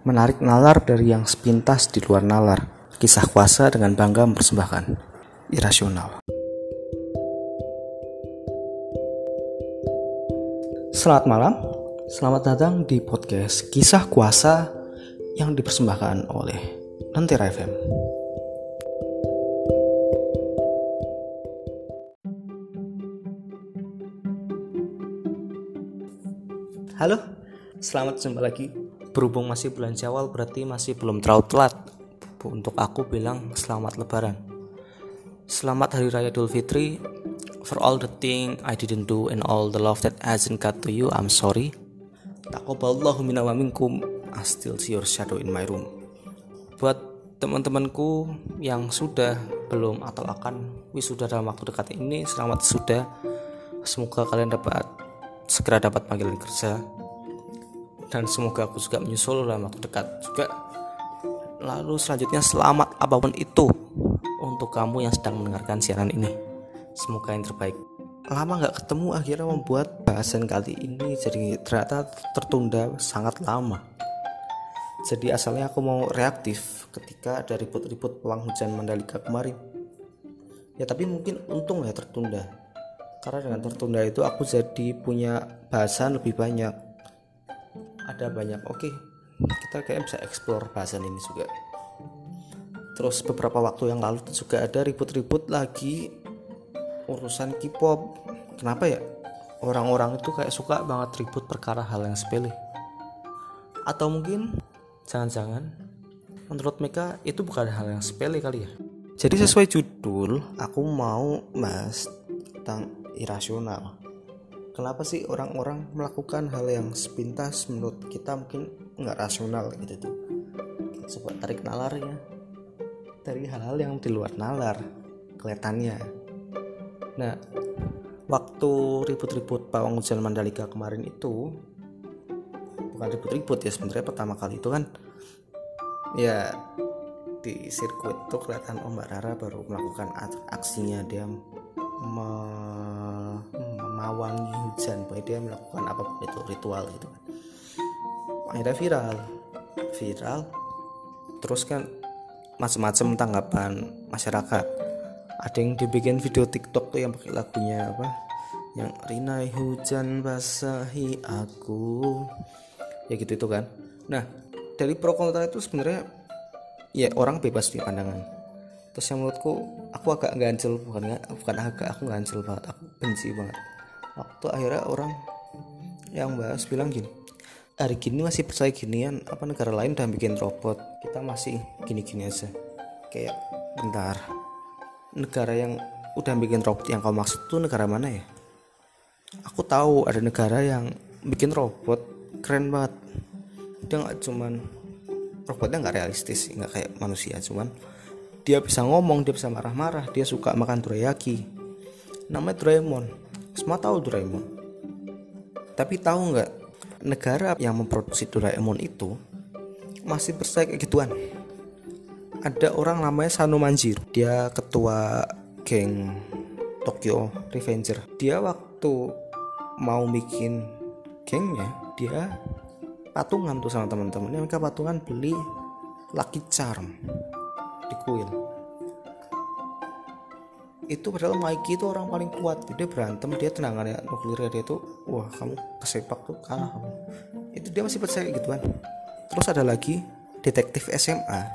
Menarik nalar dari yang sepintas di luar nalar. Kisah kuasa dengan bangga mempersembahkan. Irasional. Selamat malam. Selamat datang di podcast Kisah Kuasa yang dipersembahkan oleh Lentera FM. Halo, selamat jumpa lagi. Berhubung masih bulan Syawal berarti masih belum terlalu telat. Untuk aku bilang selamat lebaran. Selamat Hari Raya Idul Fitri. For all the thing I didn't do and all the love that hasn't got to you, I'm sorry. Taqabbalallahu minna wa minkum. I still see your shadow in my room. Buat teman-temanku yang sudah belum atau akan wisuda dalam waktu dekat ini, selamat sudah. Semoga kalian dapat segera dapat panggilan kerja dan semoga aku juga menyusul dalam waktu dekat juga. Lalu selanjutnya selamat apa pun itu untuk kamu yang sedang mendengarkan siaran ini. Semoga yang terbaik. Lama nggak ketemu akhirnya membuat bahasan kali ini jadi ternyata tertunda sangat lama. Jadi asalnya aku mau reaktif ketika ada ribut-ribut pelang hujan Mandalika kemarin. Ya tapi mungkin untung ya tertunda. Karena dengan tertunda itu aku jadi punya bahasan lebih banyak ada banyak. Oke kita kayak bisa explore bahasan ini juga. Terus beberapa waktu yang lalu juga ada ribut-ribut lagi urusan K-pop. Kenapa ya? Orang-orang itu kayak suka banget ribut perkara hal yang sepele. Atau mungkin jangan-jangan menurut mereka itu bukan hal yang sepele kali ya? Jadi sesuai judul aku mau mas tentang irasional. Kenapa sih orang-orang melakukan hal yang sepintas menurut kita mungkin nggak rasional gitu tuh? Coba tarik nalarnya dari hal-hal yang di luar nalar kelihatannya. Nah, waktu ribut-ribut pawang hujan Mandalika kemarin itu bukan ribut-ribut ya sebenarnya pertama kali itu kan ya di sirkuit tuh kelihatan Om Rara baru melakukan aksinya dia me menawangi hujan bahwa dia melakukan apa itu ritual gitu kan. Akhirnya viral viral. Terus kan macam-macam tanggapan masyarakat. Ada yang dibikin video TikTok tuh yang pakai lagunya apa? Yang rinai hujan basahi aku. Ya gitu itu kan. Nah dari pro kontra itu sebenarnya ya orang bebas di pandangan. Terus yang menurutku aku agak ganjel bukan bukan agak aku ganjel banget. Aku benci banget waktu akhirnya orang yang bahas bilang gini hari gini masih percaya ginian apa negara lain udah bikin robot kita masih gini-gini aja. Kayak bentar negara yang udah bikin robot yang kau maksud tuh negara mana ya? Aku tahu ada negara yang bikin robot keren banget. Dia nggak cuman robotnya nggak realistis nggak kayak manusia cuman dia bisa ngomong dia bisa marah-marah dia suka makan dorayaki namanya Doraemon semua tahu Doraemon. Tapi tahu nggak negara yang memproduksi Doraemon itu masih percaya kayak gituan. Ada orang namanya Sano Manjiro dia ketua geng Tokyo Revenger. Dia waktu mau bikin gengnya dia patungan tuh sama teman-temannya. Mereka patungan beli Lucky Charm di kuil itu padahal Mikey itu orang paling kuat. Dia berantem dia tenangannya nuklirnya dia tuh wah kamu kesepak tuh kalah kamu. Itu dia masih percaya gituan terus ada lagi detektif SMA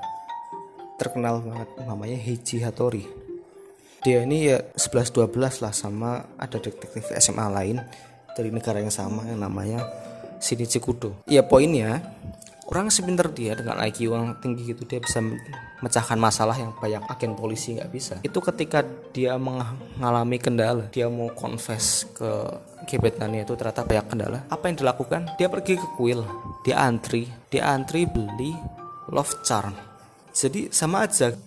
terkenal banget namanya Heiji Hattori. Dia ini ya 11-12 lah sama ada detektif SMA lain dari negara yang sama yang namanya Shinichi Kudo. Ya poinnya orang sepinter dia dengan IQ yang tinggi gitu dia bisa mecahkan masalah yang banyak agen polisi nggak bisa. Itu ketika dia mengalami kendala dia mau confess ke gebetannya itu ternyata banyak kendala. Apa yang dilakukan? Dia pergi ke kuil dia antri dia antri beli love charm. Jadi sama aja.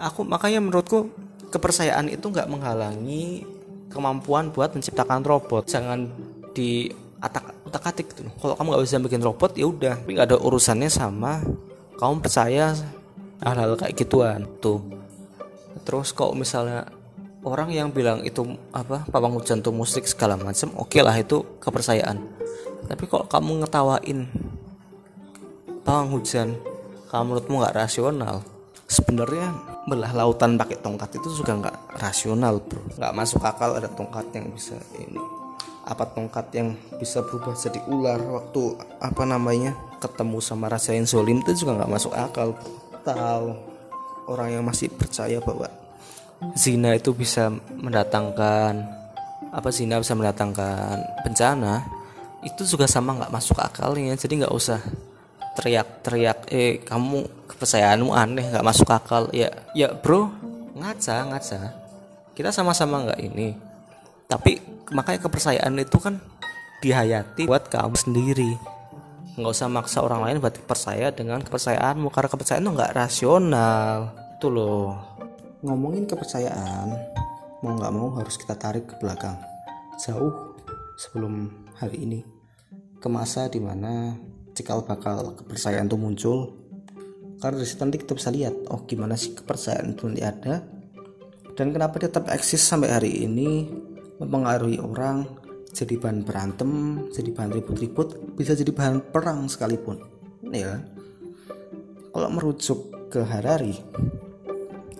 Aku makanya menurutku kepercayaan itu nggak menghalangi kemampuan buat menciptakan robot. Jangan di atak utak atik gitu kalau kamu nggak bisa bikin robot ya udah. Tapi nggak ada urusannya sama kamu percaya hal-hal kayak gituan. Tuh. Terus kok misalnya orang yang bilang itu apa pawang hujan tuh musik segala macam oke okay lah itu kepercayaan. Tapi kok kamu ngetawain pawang hujan kalau menurutmu nggak rasional? Sebenarnya belah lautan pakai tongkat itu juga nggak rasional bro. Nggak masuk akal ada tongkat yang bisa ini apa tongkat yang bisa berubah jadi ular? Waktu apa namanya ketemu sama raja yang zolim itu juga nggak masuk akal. Tahu orang yang masih percaya bahwa zina itu bisa mendatangkan apa zina bisa mendatangkan bencana itu juga sama nggak masuk akalnya. Jadi nggak usah teriak-teriak eh kamu kepercayaanmu aneh nggak masuk akal. Ya ya bro ngaca ngaca. Kita sama-sama nggak ini. Tapi makanya kepercayaan itu kan dihayati buat kamu sendiri. Nggak usah maksa orang lain buat percaya dengan kepercayaanmu karena kepercayaan itu nggak rasional. Itu loh. Ngomongin kepercayaan mau nggak mau harus kita tarik ke belakang. Jauh sebelum hari ini. Ke masa di mana cikal bakal kepercayaan itu muncul. Karena dari situ nanti kita bisa lihat oh gimana sih kepercayaan itu nanti ada. Dan kenapa dia tetap eksis sampai hari ini mempengaruhi orang jadi bahan berantem jadi bahan ribut-ribut bisa jadi bahan perang sekalipun. Ya. Kalau merujuk ke Harari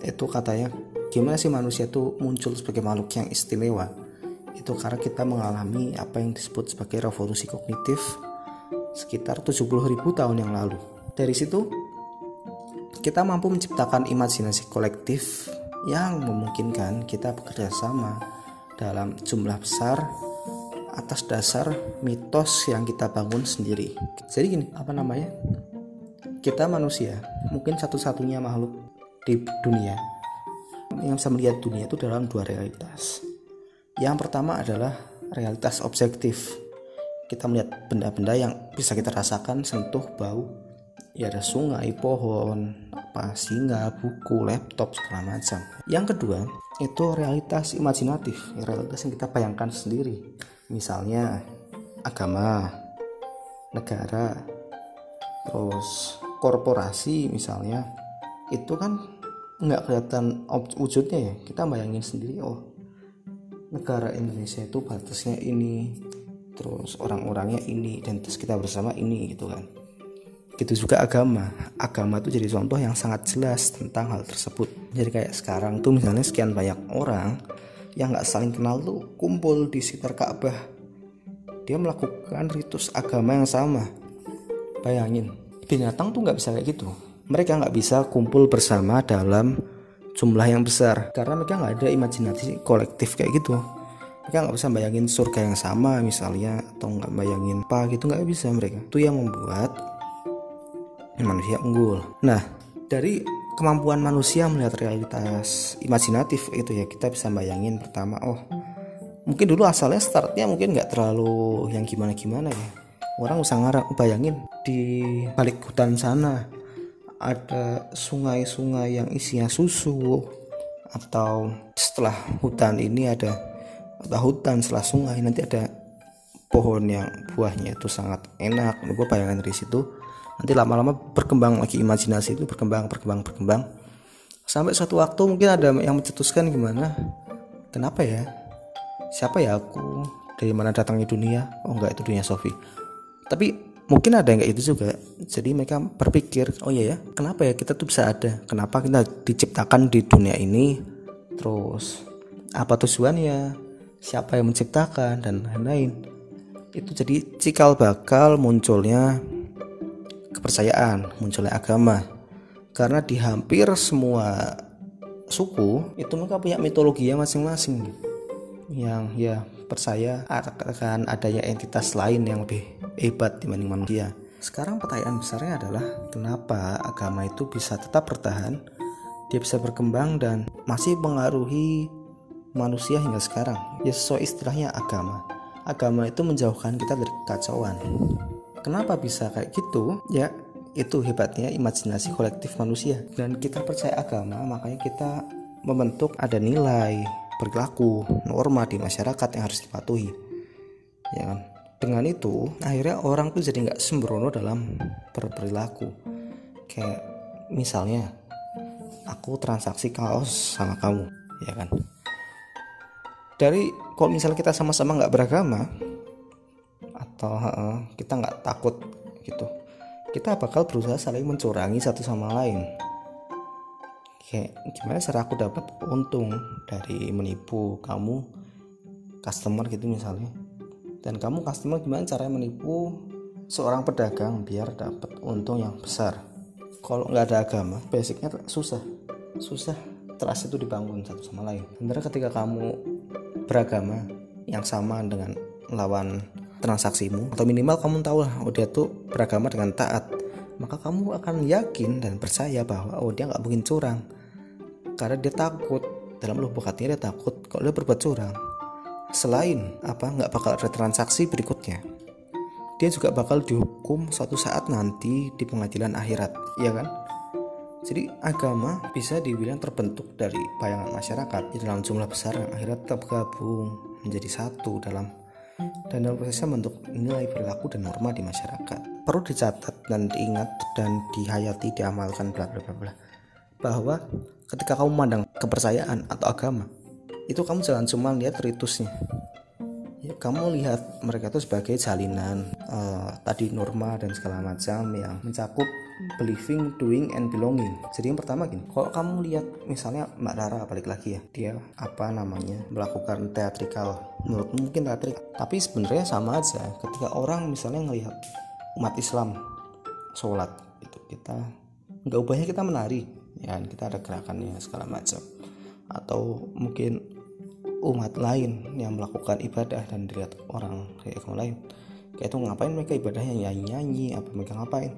itu katanya gimana sih manusia itu muncul sebagai makhluk yang istimewa? Itu karena kita mengalami apa yang disebut sebagai revolusi kognitif sekitar 70.000 tahun yang lalu. Dari situ kita mampu menciptakan imajinasi kolektif yang memungkinkan kita bekerja sama dalam jumlah besar atas dasar mitos yang kita bangun sendiri. Jadi gini, apa namanya? Kita manusia, mungkin satu-satunya makhluk di dunia yang bisa melihat dunia itu dalam dua realitas. Yang pertama adalah realitas objektif kita melihat benda-benda yang bisa kita rasakan sentuh bau ya ada sungai pohon apa singa buku laptop segala macam yang kedua itu realitas imajinatif realitas yang kita bayangkan sendiri. Misalnya agama negara terus korporasi misalnya itu kan nggak kelihatan wujudnya ya. Kita bayangin sendiri oh negara Indonesia itu batasnya ini terus orang-orangnya ini dan terus kita bersama ini gitu kan. Gitu juga agama. Agama itu jadi contoh yang sangat jelas tentang hal tersebut jadi kayak sekarang tuh misalnya sekian banyak orang yang nggak saling kenal tuh kumpul di sekitar Ka'bah. Dia melakukan ritus agama yang sama. Bayangin binatang tuh nggak bisa kayak gitu. Mereka nggak bisa kumpul bersama dalam jumlah yang besar. Karena mereka nggak ada imajinasi kolektif kayak gitu. Mereka nggak bisa bayangin surga yang sama misalnya atau nggak bayangin apa gitu nggak bisa mereka. Itu yang membuat manusia unggul. Nah dari kemampuan manusia melihat realitas imajinatif itu ya. Kita bisa bayangin pertama oh mungkin dulu asalnya startnya mungkin nggak terlalu yang gimana gimana ya. Orang usah ngarang bayangin di balik hutan sana ada sungai-sungai yang isinya susu atau setelah hutan ini ada hutan setelah sungai nanti ada pohon yang buahnya itu sangat enak. Gue bayangkan dari situ nanti lama-lama berkembang lagi imajinasi itu berkembang berkembang berkembang. Sampai suatu waktu mungkin ada yang mencetuskan gimana kenapa ya? Siapa ya aku? Dari mana datangnya dunia? Oh enggak itu dunia Sofi tapi mungkin ada yang kayak itu juga. Jadi mereka berpikir oh iya ya kenapa ya kita tuh bisa ada? Kenapa kita diciptakan di dunia ini? Terus apa tujuannya? Siapa yang menciptakan? Dan lain-lain. Itu jadi cikal bakal munculnya kepercayaan munculnya agama karena di hampir semua suku itu mereka punya mitologi yang masing-masing yang ya percaya akan adanya entitas lain yang lebih hebat dibanding manusia sekarang pertanyaan besarnya adalah kenapa agama itu bisa tetap bertahan dia bisa berkembang dan masih mengaruhi manusia hingga sekarang. Ya sesuai istilahnya agama. Agama itu menjauhkan kita dari kekacauan. Kenapa bisa kayak gitu? Ya itu hebatnya imajinasi kolektif manusia. Dan kita percaya agama, makanya kita membentuk ada nilai, perilaku, norma di masyarakat yang harus dipatuhi. Ya kan? Dengan itu, akhirnya orang tuh jadi nggak sembrono dalam berperilaku. Kayak misalnya, aku transaksi kaos sama kamu, ya kan? dari kalau misalnya kita sama-sama nggak beragama atau uh, kita nggak takut gitu. Kita bakal berusaha saling mencurangi satu sama lain. Kayak gimana cara aku dapat untung dari menipu kamu customer gitu misalnya. Dan kamu customer gimana cara menipu seorang pedagang biar dapat untung yang besar? Kalau nggak ada agama basicnya susah. Susah trust itu dibangun satu sama lain. Sebenarnya ketika kamu beragama yang sama dengan lawan transaksimu atau minimal kamu tahu lah oh dia tuh beragama dengan taat maka kamu akan yakin dan percaya bahwa oh dia nggak mungkin curang. Karena dia takut dalam lubuk hatinya dia takut kalau dia berbuat curang. Selain apa nggak bakal ada transaksi berikutnya. Dia juga bakal dihukum suatu saat nanti di pengadilan akhirat ya kan? Jadi agama bisa dibilang terbentuk dari bayangan masyarakat di dalam jumlah besar yang akhirnya tetap gabung menjadi satu dalam dan dalam prosesnya membentuk nilai perilaku dan norma di masyarakat. Perlu dicatat dan diingat dan dihayati, diamalkan bla bla bla bahwa ketika kamu memandang kepercayaan atau agama itu kamu jangan cuma lihat ritusnya ya, kamu lihat mereka itu sebagai jalinan uh, tadi norma dan segala macam yang mencakup believing, doing, and belonging. Jadi yang pertama gini, kalau kamu lihat misalnya Mbak Rara balik lagi ya, dia apa namanya melakukan teatrikal, menurut mungkin teatrik, tapi sebenarnya sama aja. Ketika orang misalnya ngelihat umat Islam sholat, itu kita nggak ubahnya kita menari, ya kita ada gerakannya segala macam, atau mungkin umat lain yang melakukan ibadah dan dilihat orang kayak kamu lain. Kayak itu ngapain mereka ibadahnya nyanyi nyanyi apa mereka ngapain?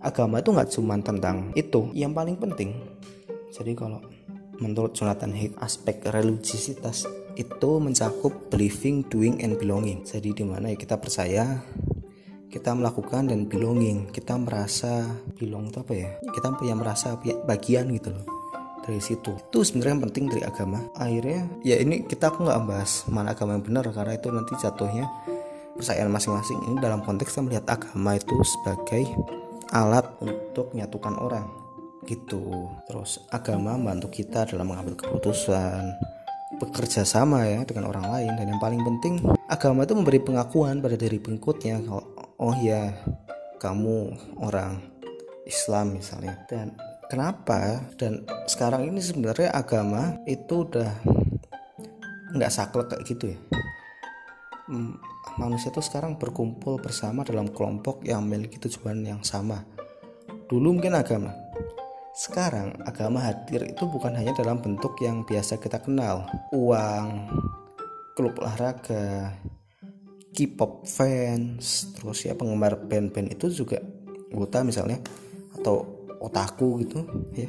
Agama itu nggak cuma tentang itu. Yang paling penting jadi kalau menurut Jonathan Haidt aspek religiositas itu mencakup believing, doing, and belonging. Jadi di mana ya kita percaya kita melakukan dan belonging. Kita merasa belong itu apa ya? Kita punya merasa bagian gitu loh dari situ. Itu sebenarnya yang penting dari agama. Akhirnya ya ini kita aku nggak bahas mana agama yang benar karena itu nanti jatuhnya percayaan masing-masing. Ini dalam konteks kita melihat agama itu sebagai alat untuk menyatukan orang. Gitu. Terus agama membantu kita dalam mengambil keputusan bekerja sama ya dengan orang lain. Dan yang paling penting agama itu memberi pengakuan pada diri pengikutnya. Kalau oh ya kamu orang Islam misalnya. Dan Kenapa? Dan sekarang ini sebenarnya agama itu udah nggak saklek kayak gitu ya. Hmm, manusia tuh sekarang berkumpul bersama dalam kelompok yang memiliki tujuan yang sama. Dulu mungkin agama. Sekarang agama hadir itu bukan hanya dalam bentuk yang biasa kita kenal, uang, klub olahraga, K-pop fans, terus ya penggemar band-band itu juga anggota misalnya atau otaku gitu ya.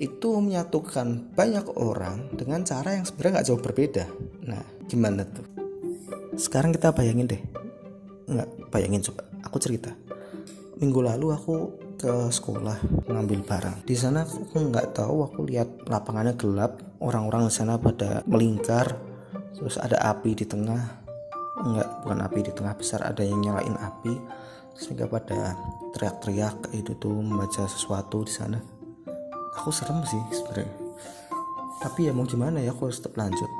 Itu menyatukan banyak orang dengan cara yang sebenarnya nggak jauh berbeda. Nah gimana tuh? Sekarang kita bayangin deh. Nggak bayangin coba. Aku cerita. Minggu lalu aku ke sekolah mengambil barang. Di sana aku nggak tahu aku lihat lapangannya gelap. Orang-orang di sana pada melingkar. Terus ada api di tengah. Enggak bukan api di tengah besar ada yang nyalain api sehingga pada teriak-teriak itu tuh membaca sesuatu di sana. Aku serem sih sebenarnya. Tapi ya mau gimana ya aku harus tetap lanjut.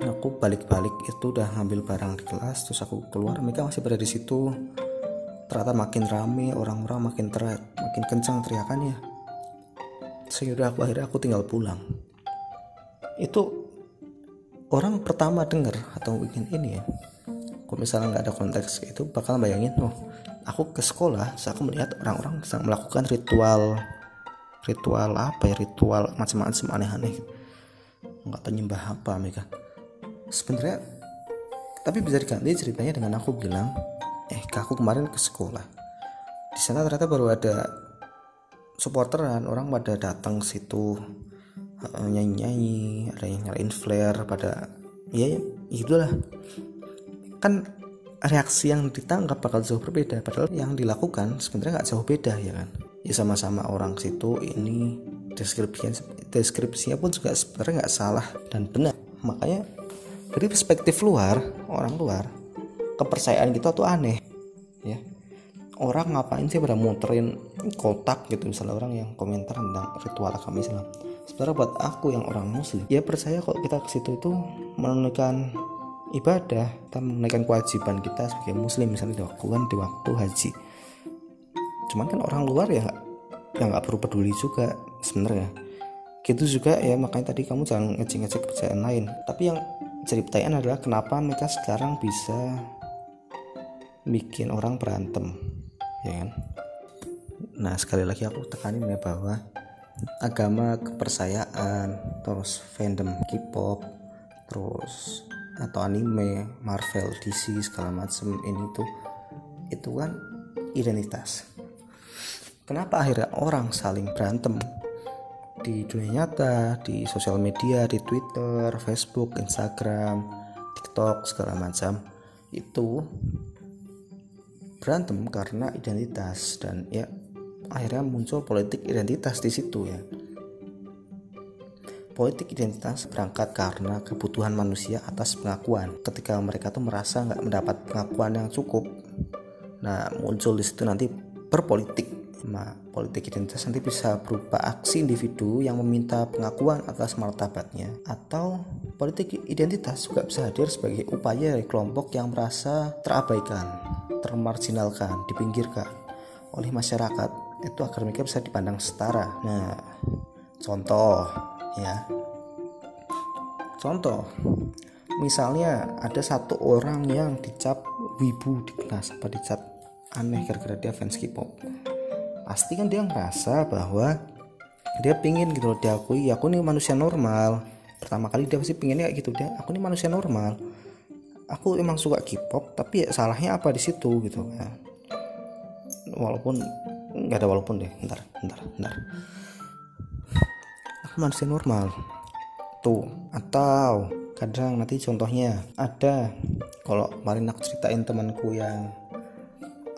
Aku balik-balik itu udah ngambil barang di kelas terus aku keluar. Mereka masih berada di situ. Ternyata makin rame orang-orang makin teriak makin kencang teriakannya. Sehingga aku akhirnya aku tinggal pulang. Itu orang pertama dengar atau bikin ini ya kalau misalnya nggak ada konteks itu bakal bayangin oh aku ke sekolah saya aku melihat orang-orang sedang melakukan ritual ritual apa ya ritual macam-macam aneh-aneh nggak tahu nyembah apa mereka sebenarnya tapi bisa diganti ceritanya dengan aku bilang eh aku kemarin ke sekolah. Di sana ternyata baru ada supporteran orang pada datang situ nyanyi-nyanyi ada yang nyalain flare pada ya, ya itulah kan reaksi yang ditangkap bakal jauh berbeda. Padahal yang dilakukan sebenarnya nggak jauh beda ya kan? Ya sama-sama orang situ ini deskripsinya deskripsinya pun juga sebenarnya nggak salah dan benar. Makanya dari perspektif luar orang luar kepercayaan kita tuh aneh ya. Orang ngapain sih pada muterin kotak gitu? Misalnya orang yang komentar tentang ritual agama Islam. Sebenarnya buat aku yang orang muslim ya percaya kok kita ke situ itu menunjukkan ibadah kita menunaikan kewajiban kita sebagai muslim. Misalnya dilakukan di waktu haji. Cuman kan orang luar ya ya nggak perlu peduli juga sebenarnya. Gitu juga ya makanya tadi kamu jangan ngecek-ngecek kerjaan lain. Tapi yang jadi pertanyaan adalah kenapa mereka sekarang bisa bikin orang berantem? Ya kan? Nah sekali lagi aku tekanin ya bahwa agama kepercayaan terus fandom K-pop terus atau anime Marvel DC segala macam ini tuh itu kan identitas. Kenapa akhirnya orang saling berantem? Di dunia nyata di sosial media di Twitter Facebook Instagram TikTok segala macam itu berantem karena identitas. Dan ya akhirnya muncul politik identitas di situ ya politik identitas berangkat karena kebutuhan manusia atas pengakuan. Ketika mereka tuh merasa nggak mendapat pengakuan yang cukup nah muncul di situ nanti berpolitik. Nah politik identitas nanti bisa berupa aksi individu yang meminta pengakuan atas martabatnya atau politik identitas juga bisa hadir sebagai upaya dari kelompok yang merasa terabaikan termarginalkan dipinggirkan oleh masyarakat. Itu agar mereka bisa dipandang setara. Nah, contoh ya. Contoh, misalnya ada satu orang yang dicap wibu di kelas apa dicap aneh gara-gara dia fans K-pop. Pasti kan dia ngerasa bahwa dia pingin gitu loh diakui aku nih manusia normal. Pertama kali dia pasti pinginnya kayak gitu dia aku nih manusia normal. Aku emang suka K-pop tapi ya salahnya apa di situ? Gitu kan. Walaupun nggak ada walaupun deh ntar ntar ntar manusia normal. Tuh atau kadang nanti contohnya ada kalau kemarin aku ceritain temanku yang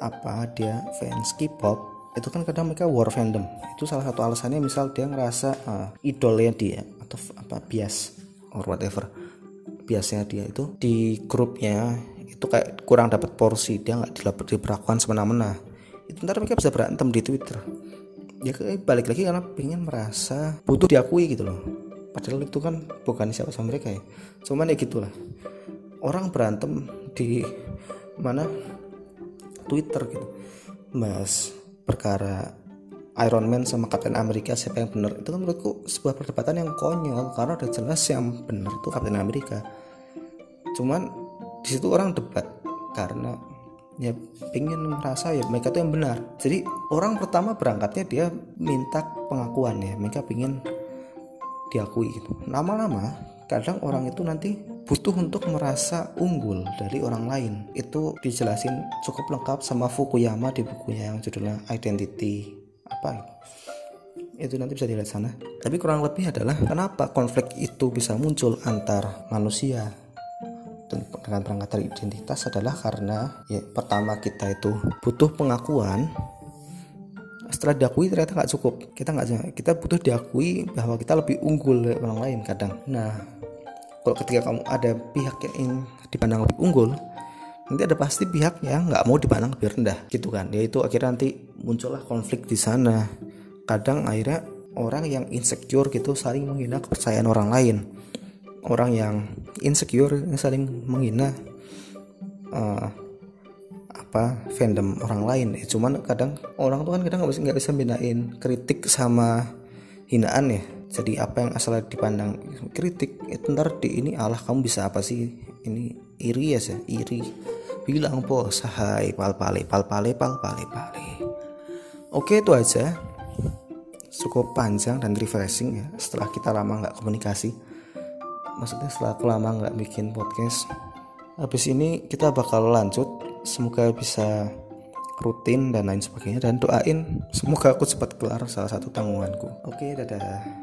apa dia fans K-pop itu kan kadang mereka war fandom. Itu salah satu alasannya misal dia ngerasa uh, idolnya dia atau apa bias or whatever biasanya dia itu di grupnya itu kayak kurang dapat porsi dia nggak diperlakukan semena-mena. Itu ntar mereka bisa berantem di Twitter ya balik lagi karena pengen merasa butuh diakui gitu loh. Padahal itu kan bukan siapa sama mereka ya. Cuman ya gitulah. Orang berantem di mana? Twitter gitu. Mas perkara Iron Man sama Captain Amerika siapa yang benar? Itu kan menurutku sebuah perdebatan yang konyol karena udah jelas yang benar tuh Captain Amerika cuman di situ orang debat karena ya pengen merasa ya mereka tuh yang benar. Jadi orang pertama berangkatnya dia minta pengakuan ya mereka pengen diakui gitu. Lama-lama kadang orang itu nanti butuh untuk merasa unggul dari orang lain. Itu dijelasin cukup lengkap sama Fukuyama di bukunya yang judulnya Identity apa itu? Nanti bisa dilihat sana. Tapi kurang lebih adalah kenapa konflik itu bisa muncul antar manusia dengan perangkat identitas adalah karena ya pertama kita itu butuh pengakuan. Setelah diakui ternyata nggak cukup. Kita nggak kita butuh diakui bahwa kita lebih unggul dari orang lain kadang. Nah kalau ketika kamu ada pihak yang dipandang lebih unggul nanti ada pasti pihak yang nggak mau dipandang lebih rendah gitu kan. Yaitu akhirnya nanti muncullah konflik di sana. Kadang akhirnya orang yang insecure gitu saling menghina kepercayaan orang lain orang yang insecure saling menghina uh, apa fandom orang lain. Ya cuman kadang orang tuh kan kadang nggak bisa nggak bisa bedain kritik sama hinaan ya. Jadi apa yang asal dipandang kritik itu ntar di ini Allah kamu bisa apa sih? Ini iri ya sih iri. Bilang bos hai pal pale pal pale pal pale pale. Oke itu aja. Cukup panjang dan refreshing ya setelah kita lama nggak komunikasi maksudnya setelah aku lama nggak bikin podcast habis ini kita bakal lanjut. Semoga bisa rutin dan lain sebagainya. Dan doain semoga aku cepat kelar salah satu tanggunganku. Oke dadah